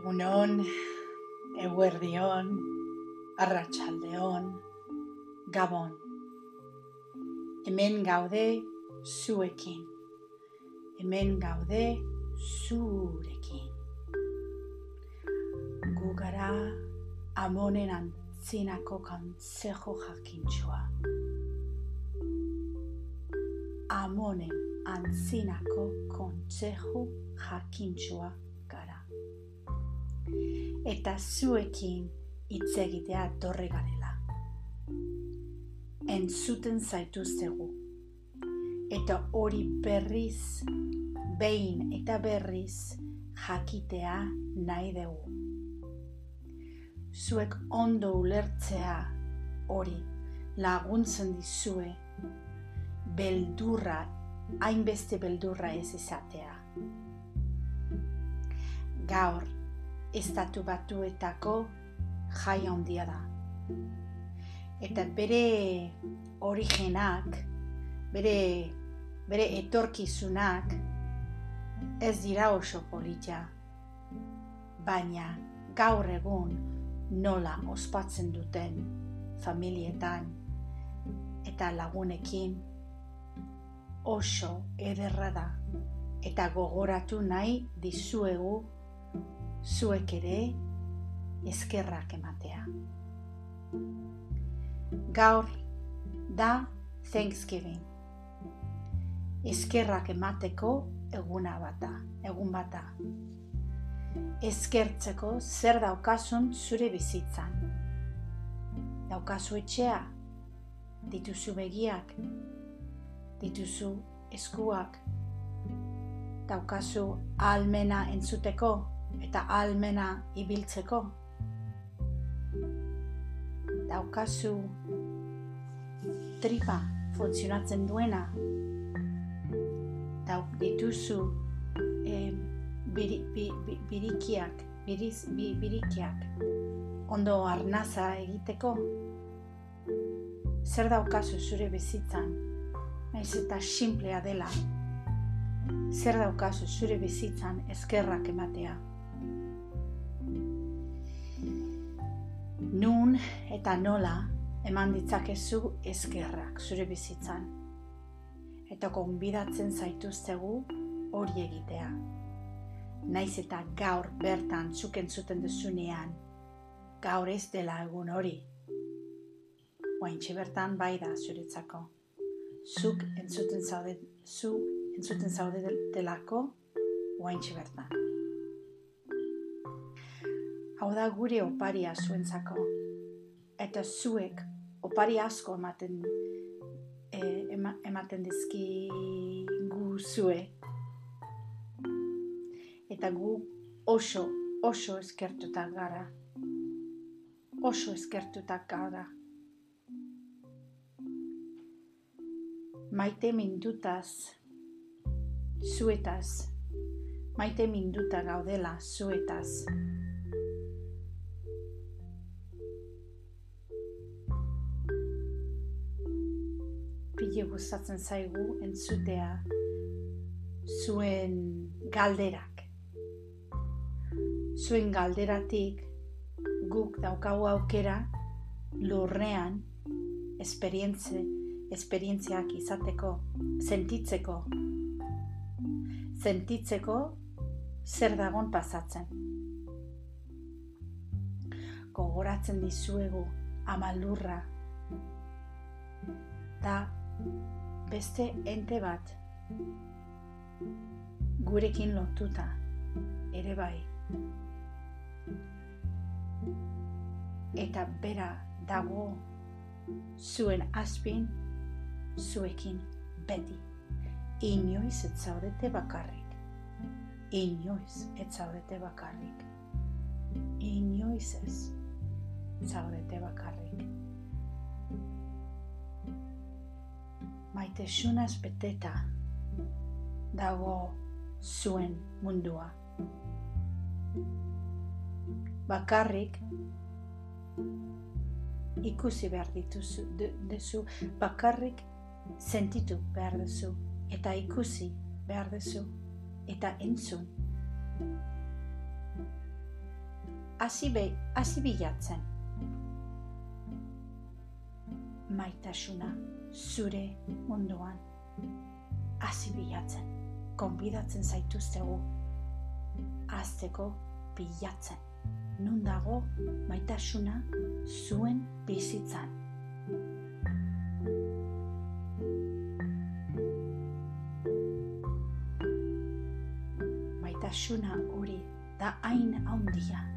Egunon, eguerdion, arratsaldeon, gabon. Hemen gaude zuekin. Hemen gaude zurekin. Gu gara amonen antzinako kantzejo jakintxoa. Amonen antzinako kontzejo jakintxoa. Eta zuekin hitz egitea torre garela. Entzuten zaituztegu. Eta hori berriz, behin eta berriz jakitea nahi dugu. Zuek ondo ulertzea hori laguntzen dizue beldurra, hainbeste beldurra ez izatea. Gaur, estatu batuetako jai handia da. Eta bere origenak, bere, bere etorkizunak, ez dira oso polita. Baina gaur egun nola ospatzen duten familietan eta lagunekin oso ederra da eta gogoratu nahi dizuegu zuek ere eskerrak ematea. Gaur da Thanksgiving. Eskerrak emateko eguna bata, egun bata. Eskertzeko zer daukasun zure bizitzan. Daukazu etxea, dituzu begiak, dituzu eskuak, daukazu almena entzuteko eta almena ibiltzeko. Daukazu tripa funtzionatzen duena. Dauk dituzu eh, biri, bi, bi, birikiak, biriz, bi, birikiak ondo arnaza egiteko. Zer daukazu zure bizitzan, naiz eta simplea dela. Zer daukazu zure bizitzan eskerrak ematea. Nun eta nola eman ditzakezu eskerrak zure bizitzan. Eta konbidatzen zaituztegu hori egitea. Naiz eta gaur bertan zuk entzuten duzunean, gaur ez dela egun hori. Oaintxe bertan bai da zuretzako. Zuk entzuten zaude, zu entzuten zaude delako, oaintxe bertan. Hau da gure oparia zuentzako. Eta zuek opari asko ematen e, ema, ematen dizki gu zue. Eta gu oso, oso eskertuta gara. Oso eskertuta gara. Maite mindutaz, zuetaz, maite minduta gaudela zuetaz. Pile gustatzen zaigu entzutea zuen galderak. Zuen galderatik guk daukagu aukera lurrean esperientze, esperientziak izateko, sentitzeko, sentitzeko zer dagon pasatzen. Gogoratzen dizuegu ama lurra da beste ente bat gurekin lotuta ere bai. Eta bera dago zuen azpin zuekin beti. Inoiz ez zaudete bakarrik. Inoiz ez zaudete bakarrik. Inoiz ez zaudete bakarrik maitesunaz beteta dago zuen mundua. Bakarrik ikusi behar dituzu, dezu, bakarrik sentitu behar duzu, eta ikusi behar duzu, eta entzun. hasi bilatzen. Maitasuna zure munduan hasi bilatzen. Konbidatzen zaituztegu azteko bilatzen. Nun dago maitasuna zuen bizitzan. Maitasuna hori da hain handia.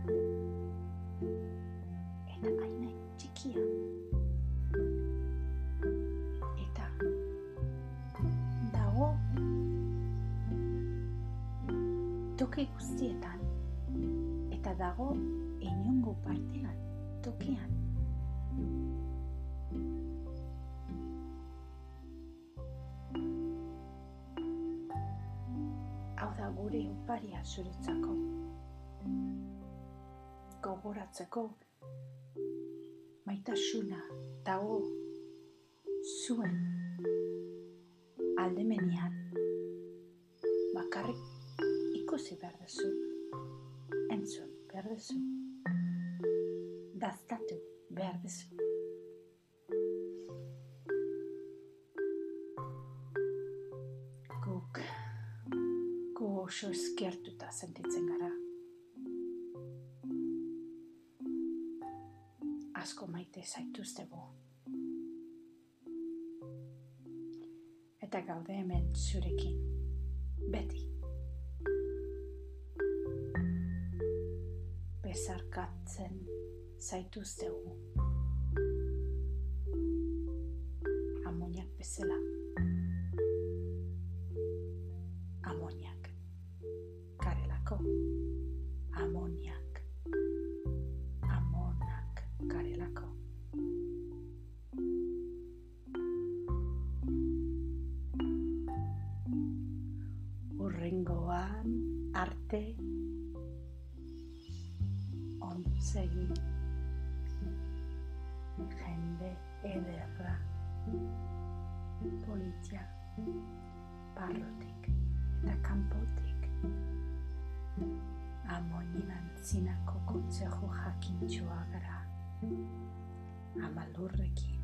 Toki guztietan. Eta dago inungo partean, tokian. Hau da gure oparia zuretzako. Gogoratzeko maitasuna dago zuen aldemenian bakarrik ikusi behar duzu, entzun behar duzu, daztatu behar duzu. Guk, gu oso eskertuta sentitzen gara. Asko maite zaituztegu. Eta gaude hemen zurekin, Bezarkatzen zaituztegu. Amoniak bezala. Amoniak. Karelako. Amoniak. Amonak karelako. Urrengoan arte ontzegi jende ederra politia barrotik eta kanpotik amonin antzinako kontzejo jakintxoa gara amalurrekin